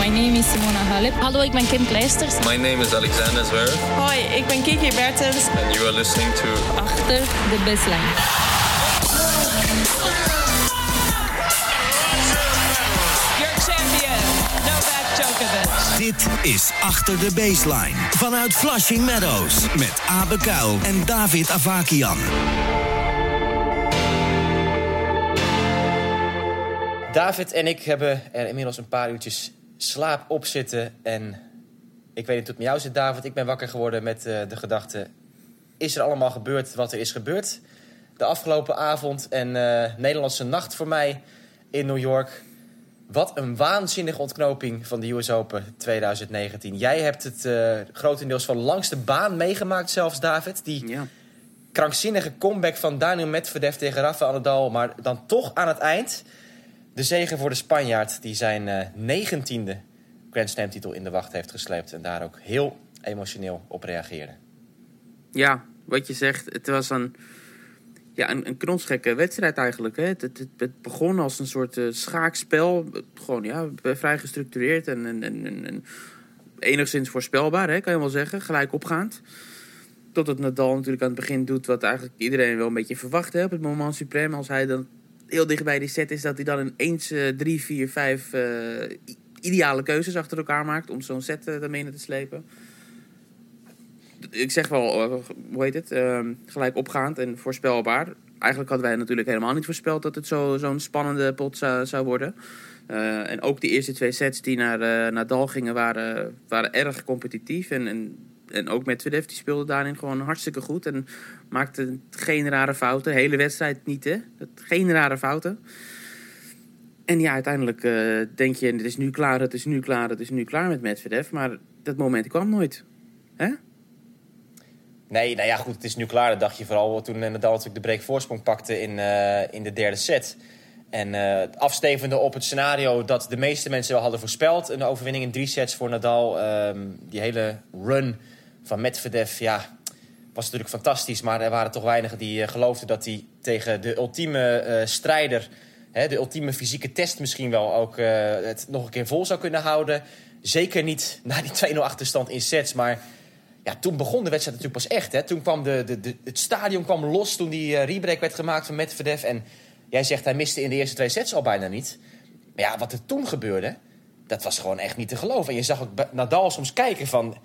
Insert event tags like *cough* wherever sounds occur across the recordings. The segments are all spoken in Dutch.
My name is Simona Halep. Hallo, ik ben Kim Kleisters. My name is Alexander Zverev. Hoi, ik ben Kiki Bertens. And you are listening to Achter de baseline. Your champion, Novak Djokovic. Dit is Achter de Baseline. Vanuit Flushing Meadows. Met Abe Kuil en David Avakian. David en ik hebben er inmiddels een paar uurtjes slaap op zitten. En ik weet niet hoe het met jou zit, David. Ik ben wakker geworden met eh, de gedachte... is er allemaal gebeurd wat er is gebeurd? De afgelopen avond en eh, Nederlandse nacht voor mij in New York. Wat een waanzinnige ontknoping van de US Open 2019. Jij hebt het eh, grotendeels van langs de baan meegemaakt zelfs, David. Die Ja. krankzinnige comeback van Daniel Medvedev tegen Rafael Nadal. Maar dan toch aan het eind de zegen voor de Spanjaard... die zijn eh, negentiende Grand Slam titel in de wacht heeft gesleept... en daar ook heel emotioneel op reageerde. Ja, wat je zegt, het was een, ja, een, een knonsgekke wedstrijd eigenlijk. Hè. Het, het, begon als een soort eh, schaakspel. Gewoon ja, vrij gestructureerd en, en, en, en- en enigszins voorspelbaar, hè, kan je wel zeggen. Gelijk opgaand. Totdat Nadal natuurlijk aan het begin doet wat eigenlijk iedereen wel een beetje verwacht. Hè, op het moment supreme, als hij dan heel dicht bij die set is... dat hij dan ineens eh, drie, vier, vijf eh, ideale keuzes achter elkaar maakt... om zo'n set uh, daarmee te slepen ik zeg wel, eh, hoe heet het, ehm, gelijk opgaand en voorspelbaar. Eigenlijk hadden wij natuurlijk helemaal niet voorspeld dat het zo- zo'n spannende pot zou, zou worden. Eh, en ook de eerste twee sets die naar eh Nadal gingen waren, waren erg competitief. En, en, en ook Medvedev die speelde daarin gewoon hartstikke goed. En maakte geen rare fouten. De hele wedstrijd niet, hè. Geen rare fouten. En ja, uiteindelijk eh, denk je, het is nu klaar, het is nu klaar, het is nu klaar met Medvedev. Maar dat moment kwam nooit. Hè? Nee, nou ja, goed, het is nu klaar. Dat dacht je vooral toen eh, Nadal natuurlijk de break voorsprong pakte in, eh, in de derde set. En afstevende op het scenario dat de meeste mensen wel hadden voorspeld. Een overwinning in drie sets voor Nadal. Ehm, die hele run van Medvedev, ja, was natuurlijk fantastisch. Maar er waren toch weinigen die eh, geloofden dat hij tegen de ultieme eh, strijder... Hè, de ultieme fysieke test misschien wel ook eh, het nog een keer vol zou kunnen houden. Zeker niet na die 2-0 achterstand in sets, maar... Ja, toen begon de wedstrijd natuurlijk pas echt. Hè. Toen kwam de, de, het stadion kwam los toen die rebreak werd gemaakt van Medvedev. En jij zegt hij miste in de eerste twee sets al bijna niet. Maar ja, wat er toen gebeurde, dat was gewoon echt niet te geloven. En je zag ook Nadal soms kijken van...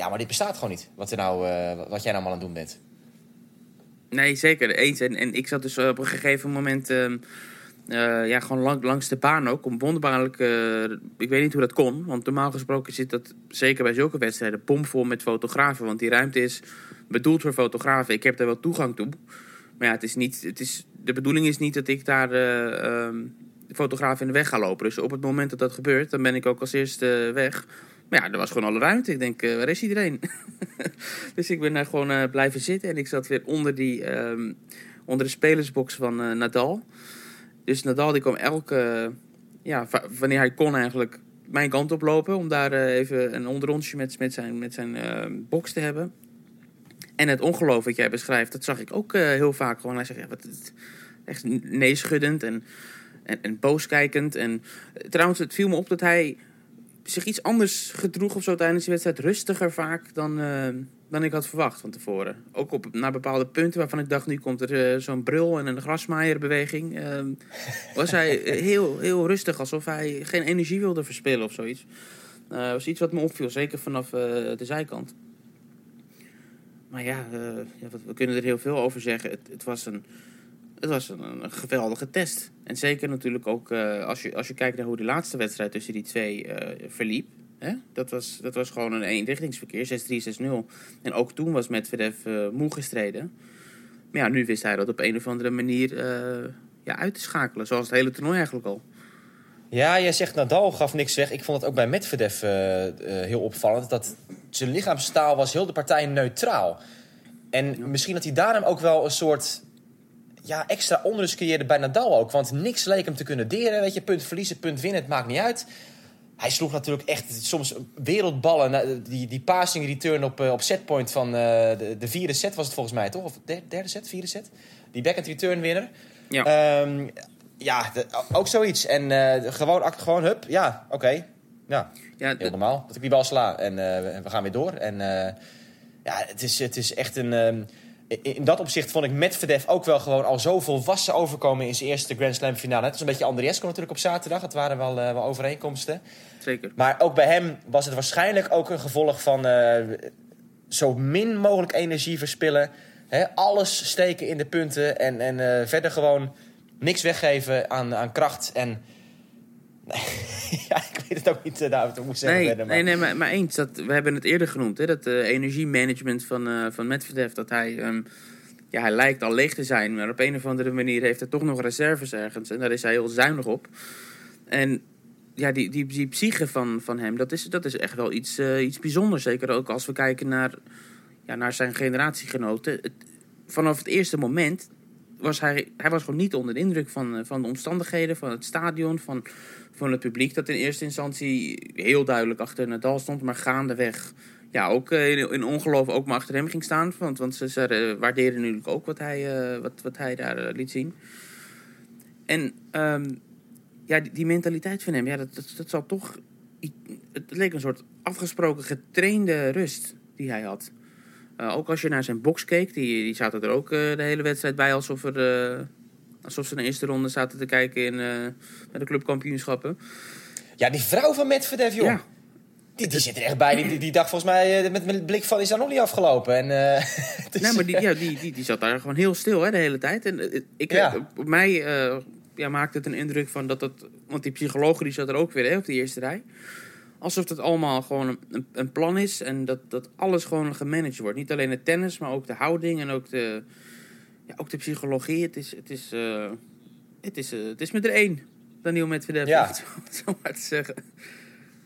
Ja, maar dit bestaat gewoon niet, wat, er nou, eh, wat jij nou allemaal aan het doen bent. Nee, zeker. Eens. En, en ik zat dus op een gegeven moment... ehm, eh, ja, gewoon lang, langs de baan ook. Om wonderbaarlijk... eh, ik weet niet hoe dat kon. Want normaal gesproken zit dat, zeker bij zulke wedstrijden... bomvol met fotografen. Want die ruimte is bedoeld voor fotografen. Ik heb daar wel toegang toe. Maar ja, het is niet, het is, de bedoeling is niet dat ik daar de fotograaf in de weg ga lopen. Dus op het moment dat dat gebeurt, dan ben ik ook als eerste weg. Maar ja, er was gewoon alle ruimte. Ik denk, eh, waar is iedereen? *laughs* dus ik ben daar gewoon eh, blijven zitten. En ik zat weer onder, die, ehm, onder de spelersbox van eh, Nadal. Dus Nadal die kwam elke... ja, wanneer hij kon eigenlijk mijn kant op lopen. Om daar even een onderrondje met, met zijn, met zijn ehm, box te hebben. En het ongeloof wat jij beschrijft, dat zag ik ook heel vaak. Gewoon, hij zegt, ja, wat, echt neeschuddend en, en, en booskijkend. En trouwens, het viel me op dat hij zich iets anders gedroeg of zo tijdens die wedstrijd. Rustiger vaak dan, eh, dan ik had verwacht van tevoren. Ook op, naar bepaalde punten waarvan ik dacht, nu komt er eh, zo'n brul en een grasmaaierbeweging. eh, *laughs* was hij heel, heel rustig, alsof hij geen energie wilde verspillen of zoiets. Eh, Dat was iets wat me opviel, zeker vanaf eh, de zijkant. Maar ja, eh, we kunnen er heel veel over zeggen. Het, het was, een, het was een, een geweldige test. En zeker natuurlijk ook eh, als, je, als je kijkt naar hoe de laatste wedstrijd tussen die twee eh, verliep. Hè? Dat, was, dat was gewoon een eenrichtingsverkeer, 6-3, 6-0. En ook toen was Medvedev eh moe gestreden. Maar ja, nu wist hij dat op een of andere manier ja, uit te schakelen. Zoals het hele toernooi eigenlijk al. Ja, jij zegt Nadal gaf niks weg. Ik vond het ook bij Medvedev heel opvallend. Dat zijn lichaamstaal was heel de partij neutraal. En misschien dat hij daarom ook wel een soort ja, extra onrust creëerde bij Nadal ook. Want niks leek hem te kunnen deren. Weet je, punt verliezen, punt winnen, het maakt niet uit. Hij sloeg natuurlijk echt soms wereldballen. Nou, Die, die passing return op, eh, op setpoint van eh, de, de vierde set was het volgens mij, toch? Of de- derde set, vierde set? Die backhand return winner. Ja. Ehm, ja, de- ook zoiets. En eh, gewoon, gewoon, hup, ja, oké. Ja, Ja, heel normaal. Dat ik die bal sla en we gaan weer door. En ja, het is, het is echt een... ehm, in- dat opzicht vond ik Medvedev ook wel gewoon al zo volwassen overkomen in zijn eerste Grand Slam finale. Het was een beetje Andriesco natuurlijk op zaterdag. Het waren wel, eh, wel overeenkomsten. zeker. Maar ook bij hem was het waarschijnlijk ook een gevolg van eh, zo min mogelijk energie verspillen. Hè, alles steken in de punten en, en eh, verder gewoon niks weggeven aan, aan kracht. En *laughs* ja, ik weet het ook niet uh, David, hoe moet zeggen Nee, verder. Maar... nee, nee maar, maar eens. Dat, we hebben het eerder genoemd, hè, dat eh, energiemanagement van, eh van Medvedev. Dat hij, ehm, ja, hij lijkt al leeg te zijn, maar op een of andere manier heeft hij toch nog reserves ergens. En daar is hij heel zuinig op. En ja, die, die, die psyche van, van hem, dat is, dat is echt wel iets, iets bijzonders. Zeker ook als we kijken naar, ja, naar zijn generatiegenoten. Het, vanaf het eerste moment was hij, hij was gewoon niet onder de indruk van, eh, van de omstandigheden, van het stadion, van, van het publiek. Dat in eerste instantie heel duidelijk achter Nadal stond, maar gaandeweg ja, ook eh, in, ongeloof ook maar achter hem ging staan. Want, want ze, ze eh, waardeerden natuurlijk ook wat hij, wat, wat hij daar liet zien. En ehm, ja, die, die mentaliteit van hem, ja, dat, dat, dat zal toch... Het leek een soort afgesproken getrainde rust die hij had. Eh, ook als je naar zijn box keek, die, die zaten er ook eh, de hele wedstrijd bij alsof, er, eh, alsof ze de eerste ronde zaten te kijken in, bij de clubkampioenschappen. Ja, die vrouw van Medvedev, joh. Ja. Die, die zit er echt bij. Die, die, die dacht volgens mij met met een blik van is nog niet afgelopen. En, *laughs* dus- Nee, maar die, ja, die, die, die zat daar gewoon heel stil hè, de hele tijd. En ik, Ja. op mij ja, maakte het een indruk van dat het... Want die psycholoog die zat er ook weer hè, op de eerste rij. Alsof het allemaal gewoon een, een, plan is. En dat, dat alles gewoon gemanaged wordt. Niet alleen het tennis, maar ook de houding en ook de, ja, ook de psychologie. Het is, het is, eh, het is, eh, het is met er één. Daniel Medvedev, Ja. zo- zo maar te zeggen.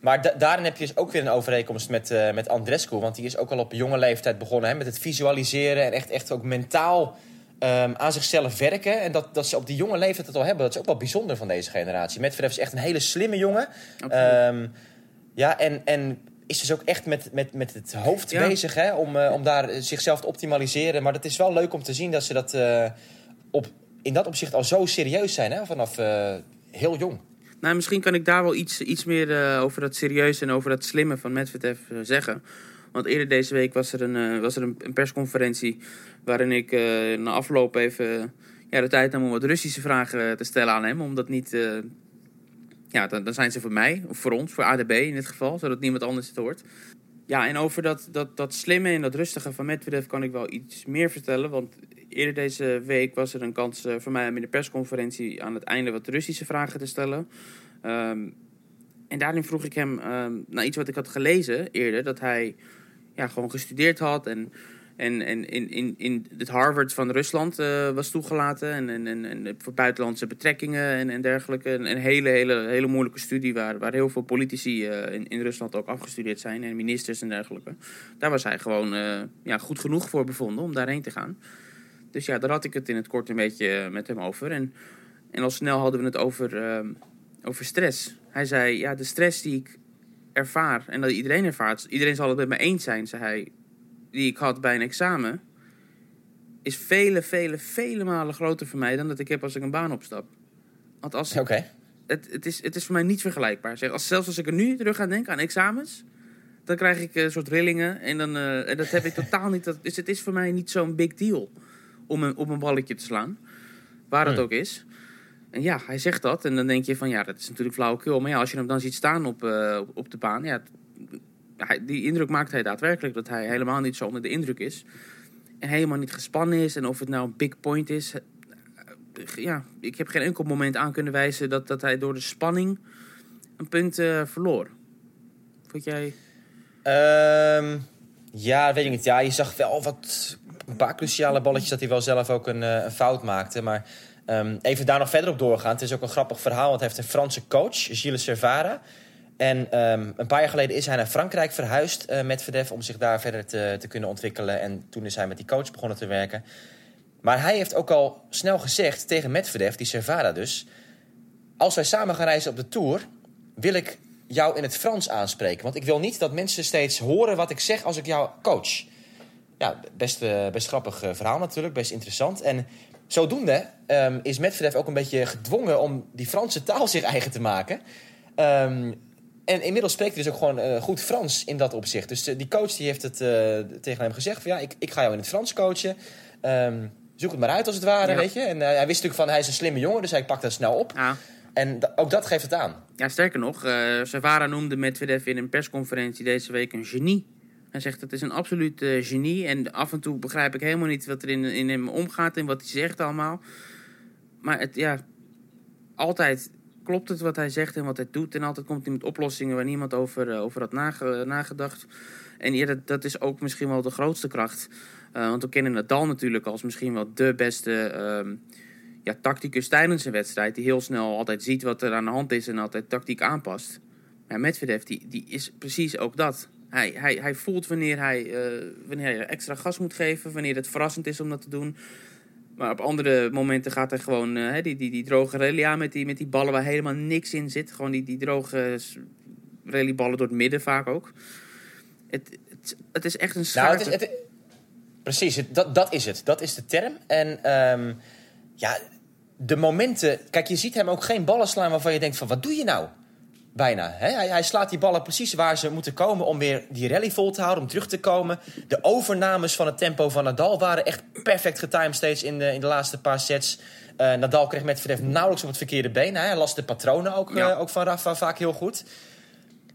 Maar da- daarin heb je dus ook weer een overeenkomst met, eh, met Andrescu. Want die is ook al op jonge leeftijd begonnen hè, met het visualiseren. En echt, echt ook mentaal ehm, aan zichzelf werken. En dat, dat ze op die jonge leeftijd het al hebben, dat is ook wel bijzonder van deze generatie. Medvedev is echt een hele slimme jongen. Ja, en, en is dus ook echt met, met, met het hoofd Ja. bezig hè, om, eh, om daar zichzelf te optimaliseren. Maar het is wel leuk om te zien dat ze dat eh, op, in dat opzicht al zo serieus zijn hè, vanaf eh, heel jong. Nou, misschien kan ik daar wel iets, iets meer over dat serieus en over dat slimme van Medvedev zeggen. Want eerder deze week was er een, was er een, persconferentie waarin ik na afloop even ja, de tijd nam om wat Russische vragen te stellen aan hem. Omdat niet, ja, dan, zijn ze voor mij, of voor ons, voor ADB in dit geval, zodat niemand anders het hoort. Ja, en over dat, dat, dat slimme en dat rustige van Medvedev kan ik wel iets meer vertellen. Want eerder deze week was er een kans eh, voor mij om in de persconferentie aan het einde wat Russische vragen te stellen. Ehm, en daarin vroeg ik hem ehm, naar iets wat ik had gelezen eerder, dat hij ja, gewoon gestudeerd had en, en, en in, in, in het Harvard van Rusland eh, was toegelaten en, en, en, voor buitenlandse betrekkingen en, en dergelijke. Een, een hele, hele, hele moeilijke studie waar, waar heel veel politici eh, in, in Rusland ook afgestudeerd zijn en ministers en dergelijke. Daar was hij gewoon eh, ja, goed genoeg voor bevonden om daarheen te gaan. Dus ja, daar had ik het in het kort een beetje met hem over. En, en al snel hadden we het over, over stress. Hij zei, ja, de stress die ik ervaar en dat iedereen ervaart, iedereen zal het met me eens zijn, zei hij, die ik had bij een examen, is vele, vele, vele malen groter voor mij dan dat ik heb als ik een baan opstap. Want als, Oké. het, het, is, het is voor mij niet vergelijkbaar. Zeg, als, zelfs als ik er nu terug aan denk, aan examens, dan krijg ik een soort rillingen. En, dan, eh, en dat heb ik *laughs* totaal niet. Dat, dus het is voor mij niet zo'n big deal om een, op een balletje te slaan. Waar het Hmm. ook is. En ja, hij zegt dat. En dan denk je van ja, dat is natuurlijk flauwekul. Maar ja, als je hem dan ziet staan op, eh, op- de baan. Ja, hij, die indruk maakt hij daadwerkelijk. Dat hij helemaal niet zo onder de indruk is. En helemaal niet gespannen is. En of het nou een big point is. eh, Ja, ik heb geen enkel moment aan kunnen wijzen dat, dat hij door de spanning een punt eh, verloor. Vond jij... Ehm, ja, weet ik niet. Ja, je zag wel wat een paar cruciale balletjes dat hij wel zelf ook een, eh, een fout maakte. Maar ehm, even daar nog verder op doorgaan. Het is ook een grappig verhaal, want hij heeft een Franse coach, Gilles Servara. En ehm, een paar jaar geleden is hij naar Frankrijk verhuisd eh, met Verdef om zich daar verder te, te kunnen ontwikkelen. En toen is hij met die coach begonnen te werken. Maar hij heeft ook al snel gezegd tegen Medvedev, die Servara dus... als wij samen gaan reizen op de Tour, wil ik jou in het Frans aanspreken. Want ik wil niet dat mensen steeds horen wat ik zeg als ik jou coach. Ja, best, eh, best grappig eh, verhaal natuurlijk, best interessant. En zodoende ehm, is Medvedev ook een beetje gedwongen om die Franse taal zich eigen te maken. Ehm, En inmiddels spreekt hij dus ook gewoon eh, goed Frans in dat opzicht. Dus eh, die coach die heeft het eh, tegen hem gezegd van ja, ik, ik ga jou in het Frans coachen. Ehm, zoek het maar uit als het ware, Ja. weet je. En hij wist natuurlijk van hij is een slimme jongen, dus hij pakt dat snel op. Ja. En ook dat geeft het aan. Ja, sterker nog, eh Savara noemde Medvedev in een persconferentie deze week een genie. Hij zegt het is een absoluut genie. En af en toe begrijp ik helemaal niet wat er in, in hem omgaat en wat hij zegt allemaal. Maar het, ja, altijd klopt het wat hij zegt en wat hij doet. En altijd komt hij met oplossingen waar niemand over, eh, over had nage- nagedacht. En ja, dat, dat is ook misschien wel de grootste kracht. Eh, want we kennen Nadal natuurlijk als misschien wel de beste ehm, ja, tacticus tijdens een wedstrijd. Die heel snel altijd ziet wat er aan de hand is en altijd tactiek aanpast. Maar Medvedev, die, die is precies ook dat. Hij, hij, hij voelt wanneer hij, eh, wanneer hij extra gas moet geven, wanneer het verrassend is om dat te doen. Maar op andere momenten gaat hij gewoon eh, hè, die, die, die droge rally aan met die, met die ballen waar helemaal niks in zit. Gewoon die, die droge rallyballen door het midden vaak ook. Het, het, het is echt een Nou, schaarte. het is, het, precies, het, dat, dat is het. Dat is de term. En ehm, ja, de momenten... Kijk, je ziet hem ook geen ballen slaan waarvan je denkt van... Wat doe je nou? Bijna. Hè? Hij, hij slaat die ballen precies waar ze moeten komen... om weer die rally vol te houden, om terug te komen. De overnames van het tempo van Nadal waren echt perfect getimed steeds in de, in de laatste paar sets. Eh, Nadal kreeg Medvedev nauwelijks op het verkeerde been. Hij las de patronen ook, Ja. eh, ook van Rafa vaak heel goed.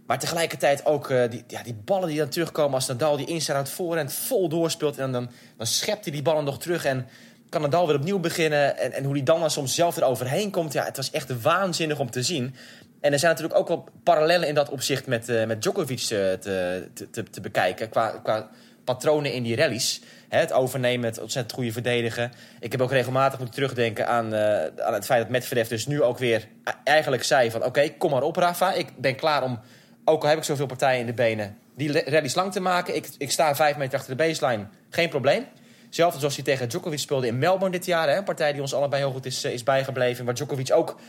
Maar tegelijkertijd ook eh, die, ja, die ballen die dan terugkomen als Nadal die inside aan het voorhand vol doorspeelt. En dan, dan schept hij die ballen nog terug en kan Nadal weer opnieuw beginnen. En, en hoe die dan, dan soms zelf er overheen komt. Ja, het was echt waanzinnig om te zien. En er zijn natuurlijk ook wel parallellen in dat opzicht met, eh, met Djokovic eh, te, te, te, te bekijken. Qua, qua patronen in die rallies. Het overnemen, het ontzettend goede verdedigen. Ik heb ook regelmatig moeten terugdenken aan, eh, aan het feit dat Medvedev dus nu ook weer e- eigenlijk zei van... oké, kom maar op Rafa, ik ben klaar om, ook al heb ik zoveel partijen in de benen... die rallies lang te maken. Ik, ik sta vijf meter achter de baseline, geen probleem. Zelfs zoals hij tegen Djokovic speelde in Melbourne dit jaar. Hè, een partij die ons allebei heel goed is, is bijgebleven. Waar Djokovic ook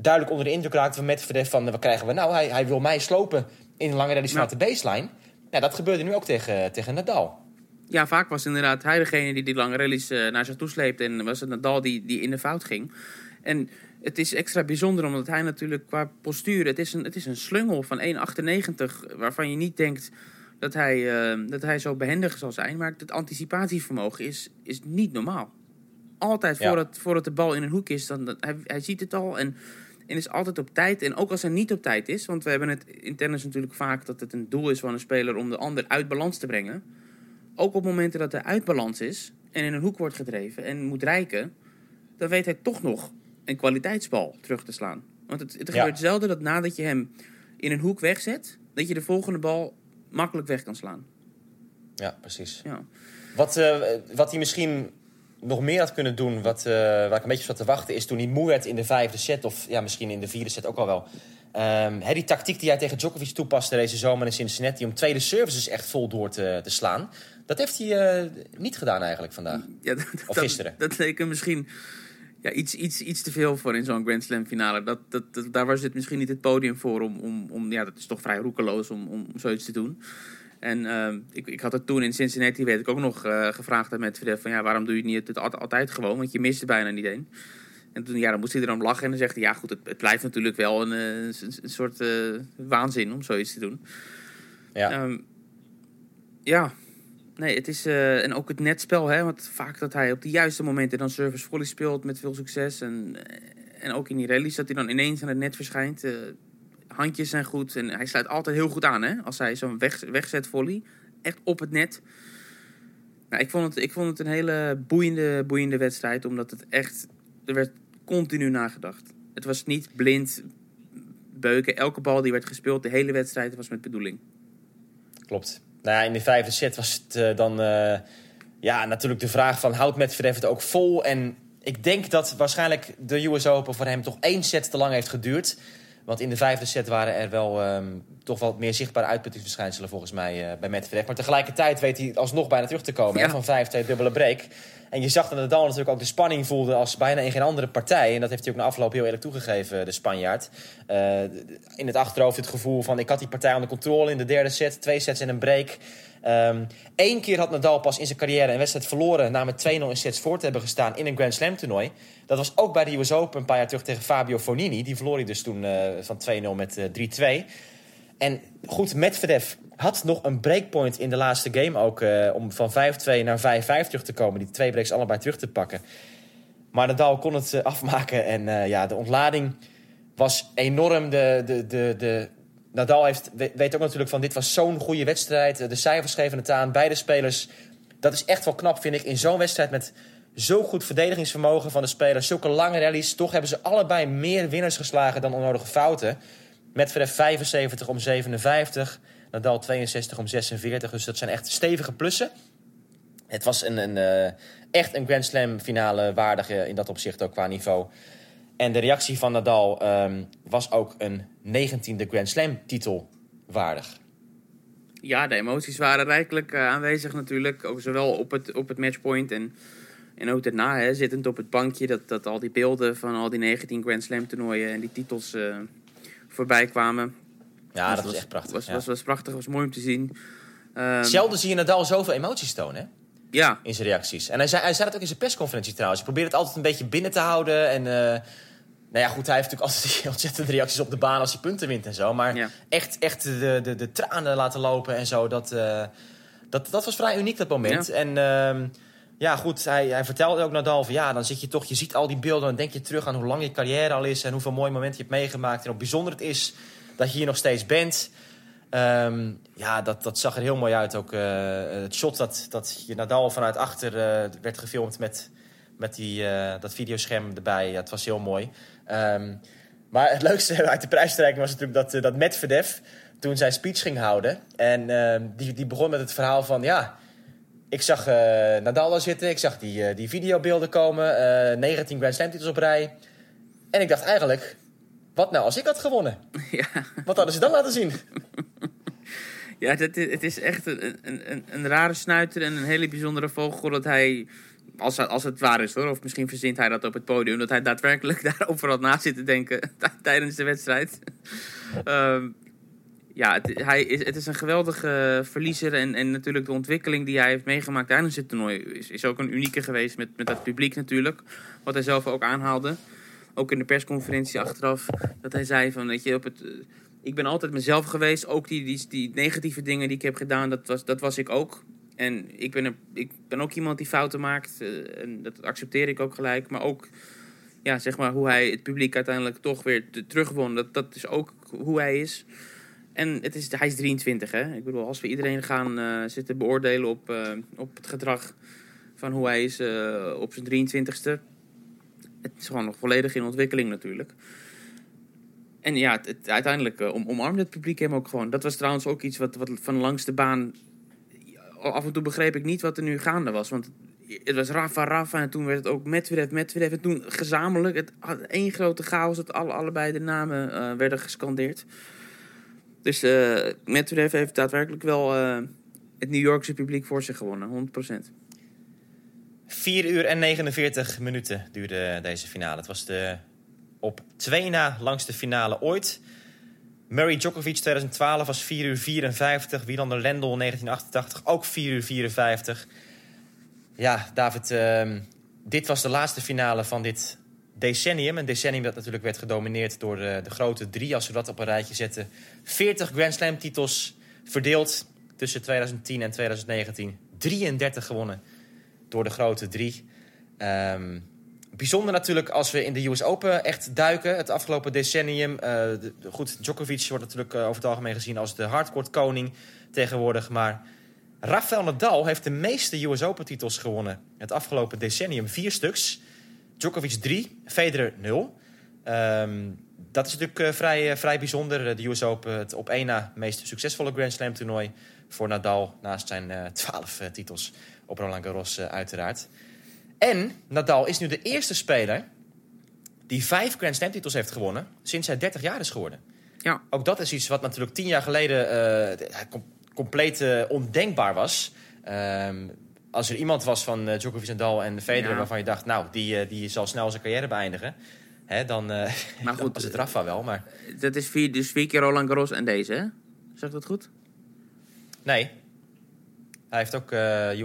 duidelijk onder de indruk raakte van Medvedev... van eh, wat krijgen we nou? Hij, hij wil mij slopen in lange rallies Ja. vanuit de baseline. Ja, dat gebeurde nu ook tegen, tegen Nadal. Ja, vaak was inderdaad hij degene die die lange rallies eh, naar zich toe sleepte. En was het Nadal die, die in de fout ging. En het is extra bijzonder omdat hij natuurlijk qua postuur... Het is een, het is een slungel van 1,98 waarvan je niet denkt dat hij, eh, dat hij zo behendig zal zijn. Maar het anticipatievermogen is, is niet normaal. Altijd Ja. voordat, voordat de bal in een hoek is, dan, hij, hij ziet het al en, en is altijd op tijd. En ook als hij niet op tijd is, want we hebben het in tennis natuurlijk vaak... dat het een doel is van een speler om de ander uit balans te brengen ook op momenten dat hij uit balans is en in een hoek wordt gedreven en moet rijken, dan weet hij toch nog een kwaliteitsbal terug te slaan. Want het, het Ja. gebeurt zelden dat nadat je hem in een hoek wegzet, dat je de volgende bal makkelijk weg kan slaan. Ja, precies. Ja. Wat, eh, wat hij misschien nog meer had kunnen doen, wat, eh, waar ik een beetje zat te wachten, is toen hij moe werd in de vijfde set, of ja, misschien in de vierde set ook al wel. Hè, die tactiek die hij tegen Djokovic toepaste deze zomer in Cincinnati, om tweede services echt vol door te, te slaan, dat heeft hij eh, niet gedaan eigenlijk vandaag. Ja, dat, Of gisteren. Dat leek hem misschien ja, iets, iets, iets te veel voor in zo'n Grand Slam finale. Dat, dat, dat- daar was het misschien niet het podium voor om... om, om ja, dat is toch vrij roekeloos om, om zoiets te doen. En ehm, ik, ik had het toen in Cincinnati, weet ik ook nog, eh, gevraagd aan Medvedev... van ja, waarom doe je niet het altijd, altijd gewoon? Want je mist er bijna niet één. En toen, ja, dan moest hij er om lachen en dan zegt hij... ja, goed, het, het blijft natuurlijk wel een, eh, een, een soort eh, waanzin om zoiets te doen. Ja. Ehm, ja, nee, het is. en ook het netspel, hè? Want vaak dat hij op de juiste momenten dan service volley speelt met veel succes. En, en ook in die rallies dat hij dan ineens aan het net verschijnt. Handjes zijn goed en hij sluit altijd heel goed aan, hè? Als hij zo'n weg, wegzet volley, echt op het net. Nou, ik, vond het, ik vond het een hele boeiende, boeiende wedstrijd, omdat het echt. Er werd continu nagedacht. Het was niet blind beuken. Elke bal die werd gespeeld, de hele wedstrijd, was met bedoeling. Klopt. Nou in de vijfde set was het eh, dan eh, ja, natuurlijk de vraag van houdt Medvedev het ook vol? En ik denk dat waarschijnlijk de US Open voor hem toch één set te lang heeft geduurd. Want in de vijfde set waren er wel ehm, toch wel meer zichtbare uitputtingsverschijnselen volgens mij eh, bij Medvedev. Maar tegelijkertijd weet hij alsnog bijna terug te komen Ja. hè, van vijf, twee dubbele break. En je zag dat Nadal natuurlijk ook de spanning voelde als bijna in geen andere partij. En dat heeft hij ook na afloop heel eerlijk toegegeven, de Spanjaard. Eh, in het achterhoofd het gevoel van ik had die partij onder controle in de derde set. Twee sets en een break. Eén keer had Nadal pas in zijn carrière een wedstrijd verloren... na met 2-0 in sets voor te hebben gestaan in een Grand Slam toernooi. Dat was ook bij de US Open een paar jaar terug tegen Fabio Fonini. Die verloor hij dus toen eh, van 2-0 met eh, 3-2. En goed, Medvedev had nog een breakpoint in de laatste game ook... eh, om van 5-2 naar 5-5 terug te komen. Die twee breaks allebei terug te pakken. Maar Nadal kon het eh, *laughs* afmaken. En eh, ja, de ontlading was enorm. De, de, de, de... Nadal heeft, we- weet ook natuurlijk van... dit was zo'n goede wedstrijd. De cijfers geven het aan. Beide spelers. Dat is echt wel knap, vind ik. In zo'n wedstrijd met zo goed verdedigingsvermogen van de spelers. Zulke lange rallies. Toch hebben ze allebei meer winners geslagen dan onnodige fouten. Medvedev 75 om 57. Nadal 62 om 46. Dus dat zijn echt stevige plussen. Het was een, een, eh, echt een Grand Slam finale waardig eh, in dat opzicht ook qua niveau. En de reactie van Nadal ehm, was ook een 19e Grand Slam titel waardig. Ja, de emoties waren rijkelijk eh, aanwezig natuurlijk. Ook zowel op het, op het matchpoint en, en ook daarna, hè, zittend op het bankje. Dat, dat al die beelden van al die 19 Grand Slam toernooien en die titels voorbij kwamen. Ja, Dus dat was echt prachtig. Was, ja. was, was prachtig, was mooi om te zien. Ehm, Zelden zie je Nadal zoveel emoties tonen hè? Ja, in zijn reacties. En hij zei, hij zei dat ook in zijn persconferentie trouwens. Hij probeert het altijd een beetje binnen te houden. En eh, nou ja, goed, hij heeft natuurlijk altijd *laughs* die ontzettende reacties op de baan als hij punten wint en zo. Maar Ja. echt, echt de, de, de tranen laten lopen en zo, dat, eh, dat, dat was vrij uniek dat moment. Ja. En ehm, ja, goed, hij, hij vertelde ook Nadal van ja, dan zit je toch, je ziet al die beelden, dan denk je terug aan hoe lang je carrière al is en hoeveel mooie momenten je hebt meegemaakt en hoe bijzonder het is dat je hier nog steeds bent. Ehm, ja, dat, dat zag er heel mooi uit. Ook eh, het shot dat, dat je Nadal vanuit achter eh, werd gefilmd met, met die, eh, dat videoscherm erbij. Ja, het was heel mooi. Ehm, maar het leukste *laughs* uit de prijsstrijking was natuurlijk dat, dat Medvedev toen zijn speech ging houden. En ehm, die, die begon met het verhaal van... ja, ik zag eh, Nadal daar zitten, ik zag die, eh, die videobeelden komen. eh 19 Grand Slam titels op rij. En ik dacht eigenlijk... Wat nou als ik had gewonnen? *laughs* ja. Wat hadden ze dan laten zien? *laughs* Ja, het, het is echt een, een, een, een rare snuiter en een hele bijzondere vogel dat hij, als, als het waar is hoor, of misschien verzint hij dat op het podium, dat hij daadwerkelijk *laughs* daarover had na zitten denken tijdens de wedstrijd. Ehm, ja, het, hij is, het is een geweldige verliezer en, en natuurlijk de ontwikkeling die hij heeft meegemaakt tijdens het toernooi is, is ook een unieke geweest met, met dat publiek natuurlijk, wat hij zelf ook aanhaalde. Ook in de persconferentie achteraf, dat hij zei van, weet je, op het... eh, ik ben altijd mezelf geweest. Ook die, die, die negatieve dingen die ik heb gedaan, dat was, dat was ik ook. En ik ben, ik ben ook iemand die fouten maakt. eh, en dat accepteer ik ook gelijk. Maar ook ja, zeg maar, hoe hij het publiek uiteindelijk toch weer te- terugwon. Dat, dat is ook hoe hij is. En het is, hij is 23, hè. Ik bedoel, als we iedereen gaan eh, zitten beoordelen op, eh, op het gedrag van hoe hij is eh, op zijn 23ste. Het is gewoon nog volledig in ontwikkeling natuurlijk. En ja, het, uiteindelijk om, omarmde het publiek hem ook gewoon. Dat was trouwens ook iets wat, wat van langs de baan... Af en toe begreep ik niet wat er nu gaande was. Want het was Rafa, Rafa en toen werd het ook Medvedev, Medvedev. En toen gezamenlijk, het had één grote chaos... dat alle, allebei de namen werden gescandeerd. Dus eh Medvedev heeft daadwerkelijk wel eh, het New Yorkse publiek voor zich gewonnen. 100%. 4 uur en 49 minuten duurde deze finale. Het was de op twee na langste finale ooit. Murray Djokovic 2012 was 4 uur 54. Wielander Lendl 1988 ook 4 uur 54. Ja, David, ehm, dit was de laatste finale van dit decennium. Een decennium dat natuurlijk werd gedomineerd door de, de grote drie, als we dat op een rijtje zetten. 40 Grand Slam titels verdeeld tussen 2010 en 2019. 33 gewonnen door de grote drie. Ehm, bijzonder natuurlijk als we in de US Open echt duiken. Het afgelopen decennium. Eh, goed, Djokovic wordt natuurlijk eh, over het algemeen gezien als de hardcourt koning tegenwoordig. Maar Rafael Nadal heeft de meeste US Open titels gewonnen. Het afgelopen decennium vier stuks. Djokovic 3, Federer 0. Ehm, dat is natuurlijk eh, vrij, eh, vrij bijzonder. Eh, De US Open, het op één na meest succesvolle Grand Slam toernooi voor Nadal. Naast zijn 12 eh, titels op Roland Garros uiteraard. En Nadal is nu de eerste speler die vijf Grand Slam titels heeft gewonnen sinds hij 30 jaar is geworden. Ja. Ook dat is iets wat natuurlijk tien jaar geleden com- compleet ondenkbaar was. Ehm, als er iemand was van eh, Djokovic, Nadal en Federer Ja. waarvan je dacht, nou, die, eh, die zal snel zijn carrière beëindigen. Hè, dan, eh *laughs* Maar dan goed, was het Rafa wel, maar... Dat is vier, dus vier keer Roland Garros en deze, hè? Zeg ik dat goed? Nee. Hij heeft ook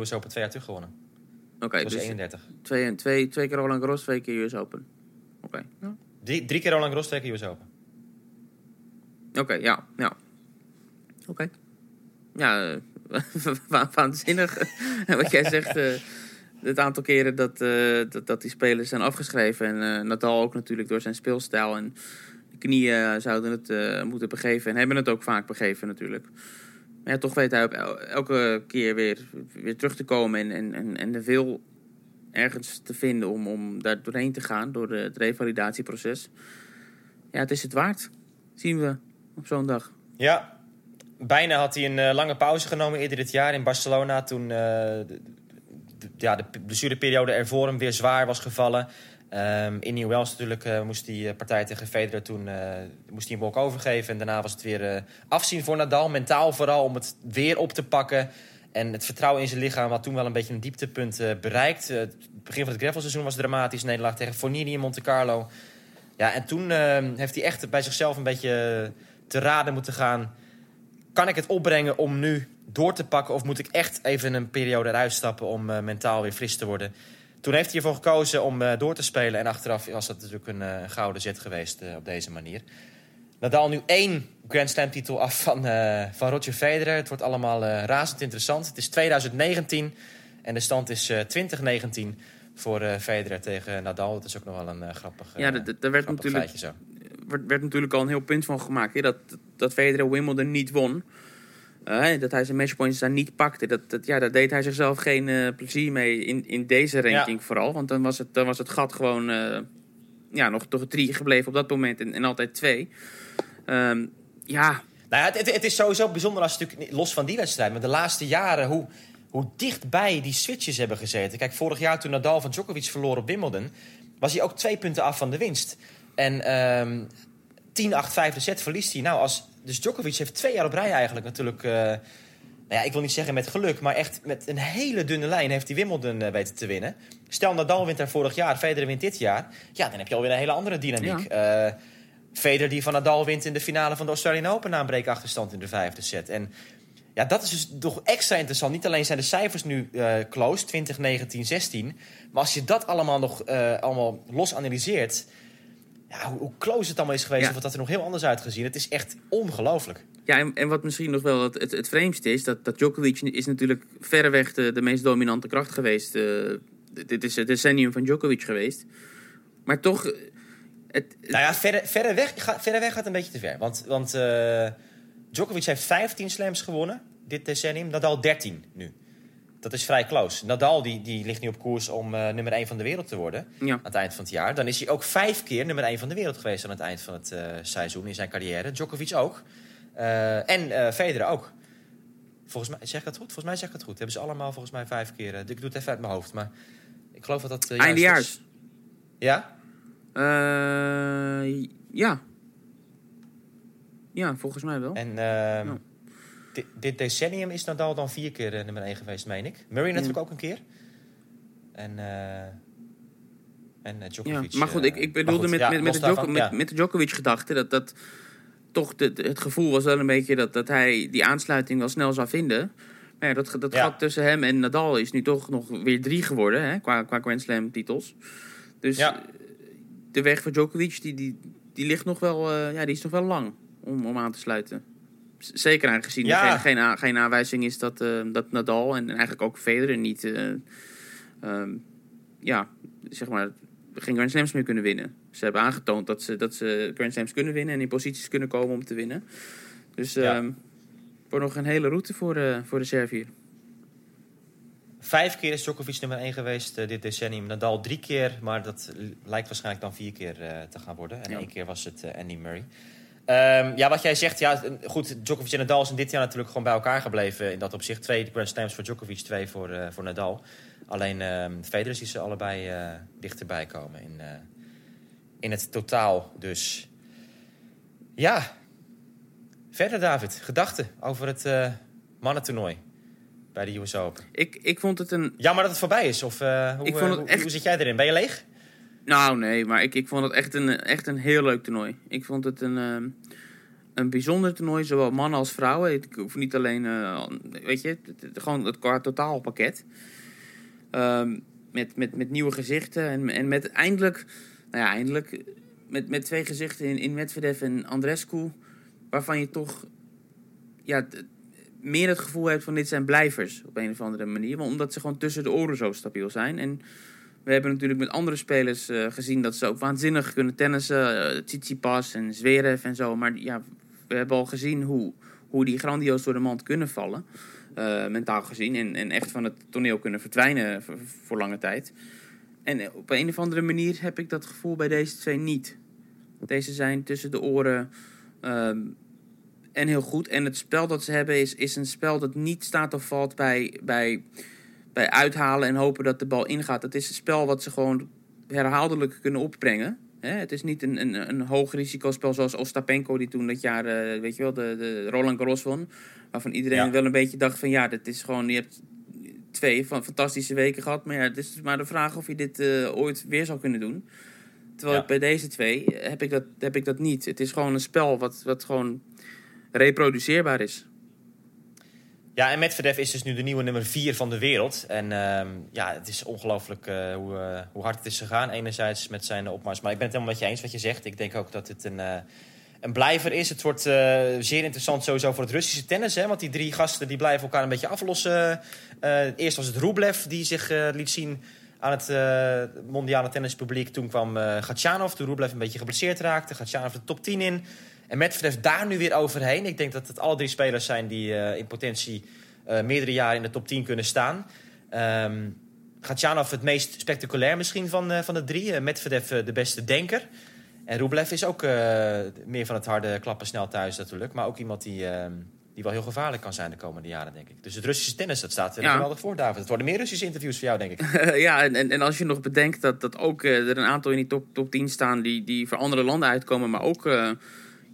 US Open twee jaar terug gewonnen. Oké, was dus 31. twee, twee, twee keer Roland Garros, twee keer US Open. Oké, ja. Drie, drie keer Roland Garros, twee keer US Open. Oké, ja, ja. Oké. Ja, *laughs* waanzinnig. *laughs* Wat jij zegt, eh, het aantal keren dat, eh, dat, dat die spelers zijn afgeschreven. En eh, Nadal ook natuurlijk door zijn speelstijl. En de knieën zouden het moeten begeven. En hebben het ook vaak begeven natuurlijk. Maar toch weet hij elke keer weer, weer terug te komen. En, en, en, en de wil ergens te vinden om, om daar doorheen te gaan. Door het revalidatieproces. Ja, het is het waard. Zien we op zo'n dag. Ja, bijna had hij een eh, lange pauze genomen eerder dit jaar in Barcelona. Toen eh, de, ja, de blessureperiode er voor hem weer zwaar was gevallen. Ehm, in New Wales natuurlijk eh, moest die partij tegen Federer toen moest hij een blok overgeven. En daarna was het weer afzien voor Nadal. Mentaal vooral om het weer op te pakken. En het vertrouwen in zijn lichaam had toen wel een beetje een dieptepunt bereikt. Het begin van het gravelseizoen was dramatisch. Nederlaag tegen Fognini in Monte Carlo. Ja, en toen eh, heeft hij echt bij zichzelf een beetje te raden moeten gaan. Kan ik het opbrengen om nu door te pakken? Of moet ik echt even een periode eruit stappen om eh, mentaal weer fris te worden? Toen heeft hij ervoor gekozen om eh, door te spelen. En achteraf was dat natuurlijk een eh, gouden zet geweest op deze manier. Nadal nu één Grand Slam titel af van, van Roger Federer. Het wordt allemaal razend interessant. Het is 2019 en de stand is eh 2019 voor Federer tegen Nadal. Dat is ook nog wel een grappig, Ja, dat- dat- werd natuurlijk- feitje zo. Werd, werd natuurlijk al een heel punt van gemaakt. Hè? Dat, dat Federer Wimbledon niet won. Eh, dat hij zijn matchpoints daar niet pakte. Dat, dat, ja, daar deed hij zichzelf geen eh, plezier mee in, in deze ranking vooral. Want dan was het, dan was het gat gewoon eh, ja, nog toch drie gebleven op dat moment. En, en altijd twee. Ehm, ja, Nou ja, het, het, het is sowieso bijzonder als natuurlijk los van die wedstrijd, maar de laatste jaren hoe, hoe dichtbij die switches hebben gezeten. Kijk, vorig jaar toen Nadal van Djokovic verloor op Wimbledon, was hij ook twee punten af van de winst. En ehm 10-8 vijfde set verliest hij. Nou, als, dus Djokovic heeft twee jaar op rij eigenlijk natuurlijk. eh, nou ja, ik wil niet zeggen met geluk, maar echt met een hele dunne lijn heeft hij Wimbledon eh, weten te winnen. Stel Nadal wint daar vorig jaar, Federer wint dit jaar. Ja, dan heb je alweer een hele andere dynamiek. Eh Federer die van Nadal wint in de finale van de Australian Open na een breekachterstand in de vijfde set. En ja, dat is dus toch extra interessant. Niet alleen zijn de cijfers nu close, 20, 19, 16. Maar als je dat allemaal nog allemaal los analyseert... Ja, hoe, close het allemaal is geweest... Ja. of dat er nog heel anders uitgezien. Het is echt ongelooflijk. ja en, en wat misschien nog wel het, het, het vreemdste is... Dat, dat Djokovic is natuurlijk verreweg de, de meest dominante kracht geweest. eh, dit is het decennium van Djokovic geweest. Maar toch... eh, Het, Nou ja, verre, verre, weg, ga, verre weg gaat een beetje te ver. Want, want eh, Djokovic heeft 15 slams gewonnen dit decennium. Nadal 13 nu. Dat is vrij close. Nadal die, die ligt nu op koers om eh, nummer 1 van de wereld te worden. Ja. Aan het eind van het jaar. Dan is hij ook vijf keer nummer 1 van de wereld geweest aan het eind van het eh, seizoen in zijn carrière. Djokovic ook. Eh, en Federer ook. Volgens mij, zeg ik dat goed? Volgens mij zeg ik het goed. Hebben ze allemaal volgens mij vijf keer. ik doe het even uit mijn hoofd. Maar ik geloof dat dat Eindejaars. Ja? Ja. Ja, volgens mij wel. En ehm, Ja. Dit, dit decennium is Nadal dan vier keer eh, nummer 1 geweest, meen ik. Murray natuurlijk ook een keer. En, eh en eh, Ja, Djokovic. maar goed, ik, ik bedoelde goed, met, ja, met, met, de Djoko- daarvan, met, ja. met de Djokovic-gedachte... dat, dat toch de, het gevoel was wel een beetje dat, dat hij die aansluiting wel snel zou vinden. Maar ja, dat, dat Ja. gat tussen hem en Nadal is nu toch nog weer drie geworden... Hè, qua, qua Grand Slam-titels. Dus Ja. de weg voor Djokovic die, die, die ligt nog wel, ja, die is nog wel lang om, om aan te sluiten. Zeker aangezien Ja. er geen, geen, geen aanwijzing is dat, eh, dat Nadal en eigenlijk ook Federer niet... eh, ehm, ja, zeg maar, geen Grand Slams meer kunnen winnen. Ze hebben aangetoond dat ze, dat ze Grand Slams kunnen winnen en in posities kunnen komen om te winnen. Dus Ja. ehm wordt nog een hele route voor, eh, voor de Servier. Vijf keer is Djokovic nummer 1 geweest dit decennium. Nadal drie keer, maar dat lijkt waarschijnlijk dan vier keer te gaan worden. En Ja. één keer was het Andy Murray. Ehm, ja, wat jij zegt, ja, goed, Djokovic en Nadal zijn dit jaar natuurlijk gewoon bij elkaar gebleven. In dat opzicht twee Grand Slams voor Djokovic, twee voor, eh, voor Nadal. Alleen ehm Federer ziet ze allebei eh, dichterbij komen in, eh, in het totaal dus. Ja, verder David, gedachten over het mannentoernooi bij de US Open. Ik, ik vond het een... Jammer dat het voorbij is. Of hoe, Ik vond het hoe, echt- hoe zit jij erin? Ben je leeg? Nou, nee, maar ik, ik vond het echt een, echt een heel leuk toernooi. Ik vond het een, ehm, een bijzonder toernooi, zowel mannen als vrouwen. Ik hoef niet alleen, eh, weet je, gewoon het qua totaalpakket. Ehm, met, met, met nieuwe gezichten en, en met eindelijk, nou ja, eindelijk, met, met twee gezichten in, in Medvedev en Andrescu, waarvan je toch ja, meer het gevoel hebt van dit zijn blijvers op een of andere manier. Want omdat ze gewoon tussen de oren zo stabiel zijn. En we hebben natuurlijk met andere spelers eh, gezien dat ze ook waanzinnig kunnen tennissen. Uh, Tsitsipas en Zverev en zo. Maar ja, we hebben al gezien hoe, hoe die grandioos door de mand kunnen vallen. eh, mentaal gezien. En, en echt van het toneel kunnen verdwijnen voor, lange tijd. En op een of andere manier heb ik dat gevoel bij deze twee niet. Deze zijn tussen de oren ehm, en heel goed. En het spel dat ze hebben is, is een spel dat niet staat of valt bij, bij, bij uithalen en hopen dat de bal ingaat. Het is een spel wat ze gewoon herhaaldelijk kunnen opbrengen. Hè, het is niet een, een, een hoog risicospel zoals Ostapenko die toen dat jaar, eh, weet je wel, de, de Roland Garros won. Waarvan iedereen Ja. wel een beetje dacht van ja, dit is gewoon, je hebt twee van fantastische weken gehad. Maar ja, het is maar de vraag of je dit eh, ooit weer zou kunnen doen. Terwijl Ja. ik bij deze twee heb ik dat, heb ik dat niet. Het is gewoon een spel wat, wat gewoon reproduceerbaar is. Ja, en Medvedev is dus nu de nieuwe nummer 4 van de wereld. En ehm, ja, het is ongelooflijk eh, hoe, eh, hoe hard het is gegaan. Enerzijds met zijn opmars. Maar ik ben het helemaal met je eens wat je zegt. Ik denk ook dat het een, eh, een blijver is. Het wordt zeer interessant sowieso voor het Russische tennis. Hè? Want die drie gasten die blijven elkaar een beetje aflossen. Eerst was het Rublev die zich liet zien aan het mondiale tennispubliek. Toen kwam eh Gatchanov, toen Rublev een beetje geblesseerd raakte. Gatchanov de top 10 in. En Medvedev daar nu weer overheen. Ik denk dat het alle drie spelers zijn die eh, in potentie eh, meerdere jaren in de top 10 kunnen staan. Ehm Gatchanov het meest spectaculair misschien van, eh, van de drie. Medvedev de beste denker. En Rublev is ook meer van het harde klappen snel thuis natuurlijk. Maar ook iemand die, ehm, die wel heel gevaarlijk kan zijn de komende jaren, denk ik. Dus het Russische tennis, dat staat er Ja. geweldig voor, David. Het worden meer Russische interviews voor jou, denk ik. *laughs* ja, en, en, en als je nog bedenkt dat, dat ook er een aantal in die top, top 10 staan die, die voor andere landen uitkomen, maar ook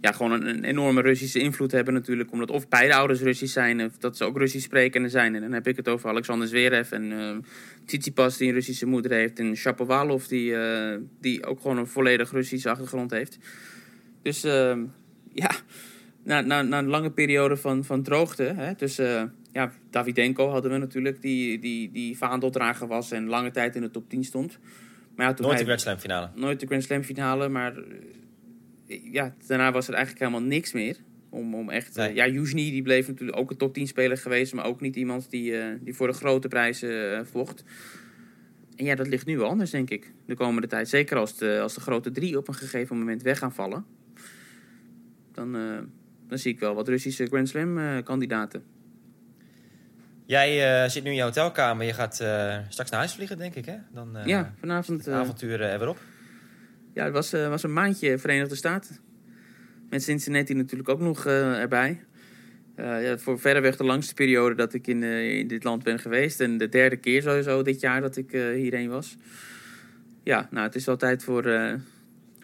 ja, gewoon een, een enorme Russische invloed hebben natuurlijk. Omdat of beide ouders Russisch zijn, of dat ze ook Russisch sprekende zijn. En dan heb ik het over Alexander Zverev en eh Tsitsipas die een Russische moeder heeft. En Shapovalov die, eh, die ook gewoon een volledig Russische achtergrond heeft. Dus eh, ja, na, na, na een lange periode van, van droogte. Hè, dus eh, ja, Davidenko hadden we natuurlijk, die, die, die vaandeldrager was en lange tijd in de top 10 stond. Maar ja, toen Nooit de Grand Slam finale. nooit de Grand Slam finale, maar ja, daarna was er eigenlijk helemaal niks meer. Om, om echt, eh, ja, Yuzhny die bleef natuurlijk ook een top 10 speler geweest, maar ook niet iemand die, eh, die voor de grote prijzen eh, vocht. En ja, dat ligt nu wel anders, denk ik, de komende tijd. Zeker als de, als de grote drie op een gegeven moment weg gaan vallen. Dan, dan zie ik wel wat Russische Grand Slam kandidaten. Jij zit nu in je hotelkamer. Je gaat straks naar huis vliegen, denk ik, hè? Dan ja, vanavond. avontuur er weer op. Ja, het was, eh, was een maandje Verenigde Staten. Met Cincinnati natuurlijk ook nog eh, erbij. Eh, ja, voor verreweg de langste periode dat ik in, in dit land ben geweest. En de derde keer sowieso dit jaar dat ik eh, hierheen was. Ja, nou, het is wel tijd voor,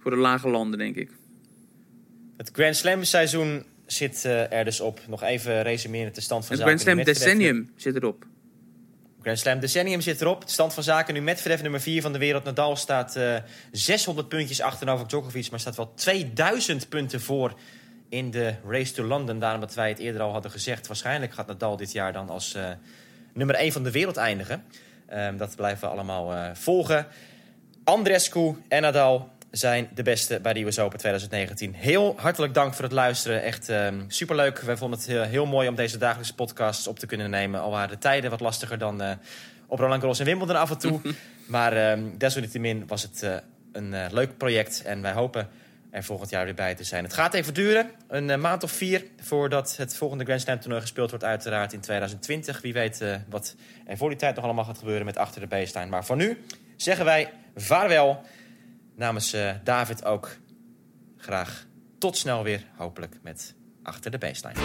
voor de lage landen, denk ik. Het Grand Slam seizoen zit er dus op. Nog even resumeren de stand van Het zaken. Grand Slam Decennium zit erop. Grand Slam Decennium zit erop. De stand van zaken nu Medvedev nummer 4 van de wereld. Nadal staat eh 600 puntjes achter Novak Djokovic, maar staat wel 2000 punten voor in de Race to London. Daarom dat wij het eerder al hadden gezegd. Waarschijnlijk gaat Nadal dit jaar dan als eh, nummer 1 van de wereld eindigen. Ehm, dat blijven we allemaal eh, volgen. Andrescu en Nadal zijn de beste bij de US Open 2019. Heel hartelijk dank voor het luisteren. Echt ehm, superleuk. Wij vonden het heel, heel mooi om deze dagelijkse podcasts op te kunnen nemen. Al waren de tijden wat lastiger dan eh, op Roland Garros en Wimbledon af en toe. *laughs* maar ehm, desalniettemin was het eh, een eh, leuk project. En wij hopen er volgend jaar weer bij te zijn. Het gaat even duren. Een maand of vier voordat het volgende Grand Slam toernooi gespeeld wordt. Uiteraard in 2020. Wie weet wat er voor die tijd nog allemaal gaat gebeuren met achter de baseline. Maar voor nu zeggen wij vaarwel. Namens eh, David ook graag tot snel weer. Hopelijk met achter de baseline.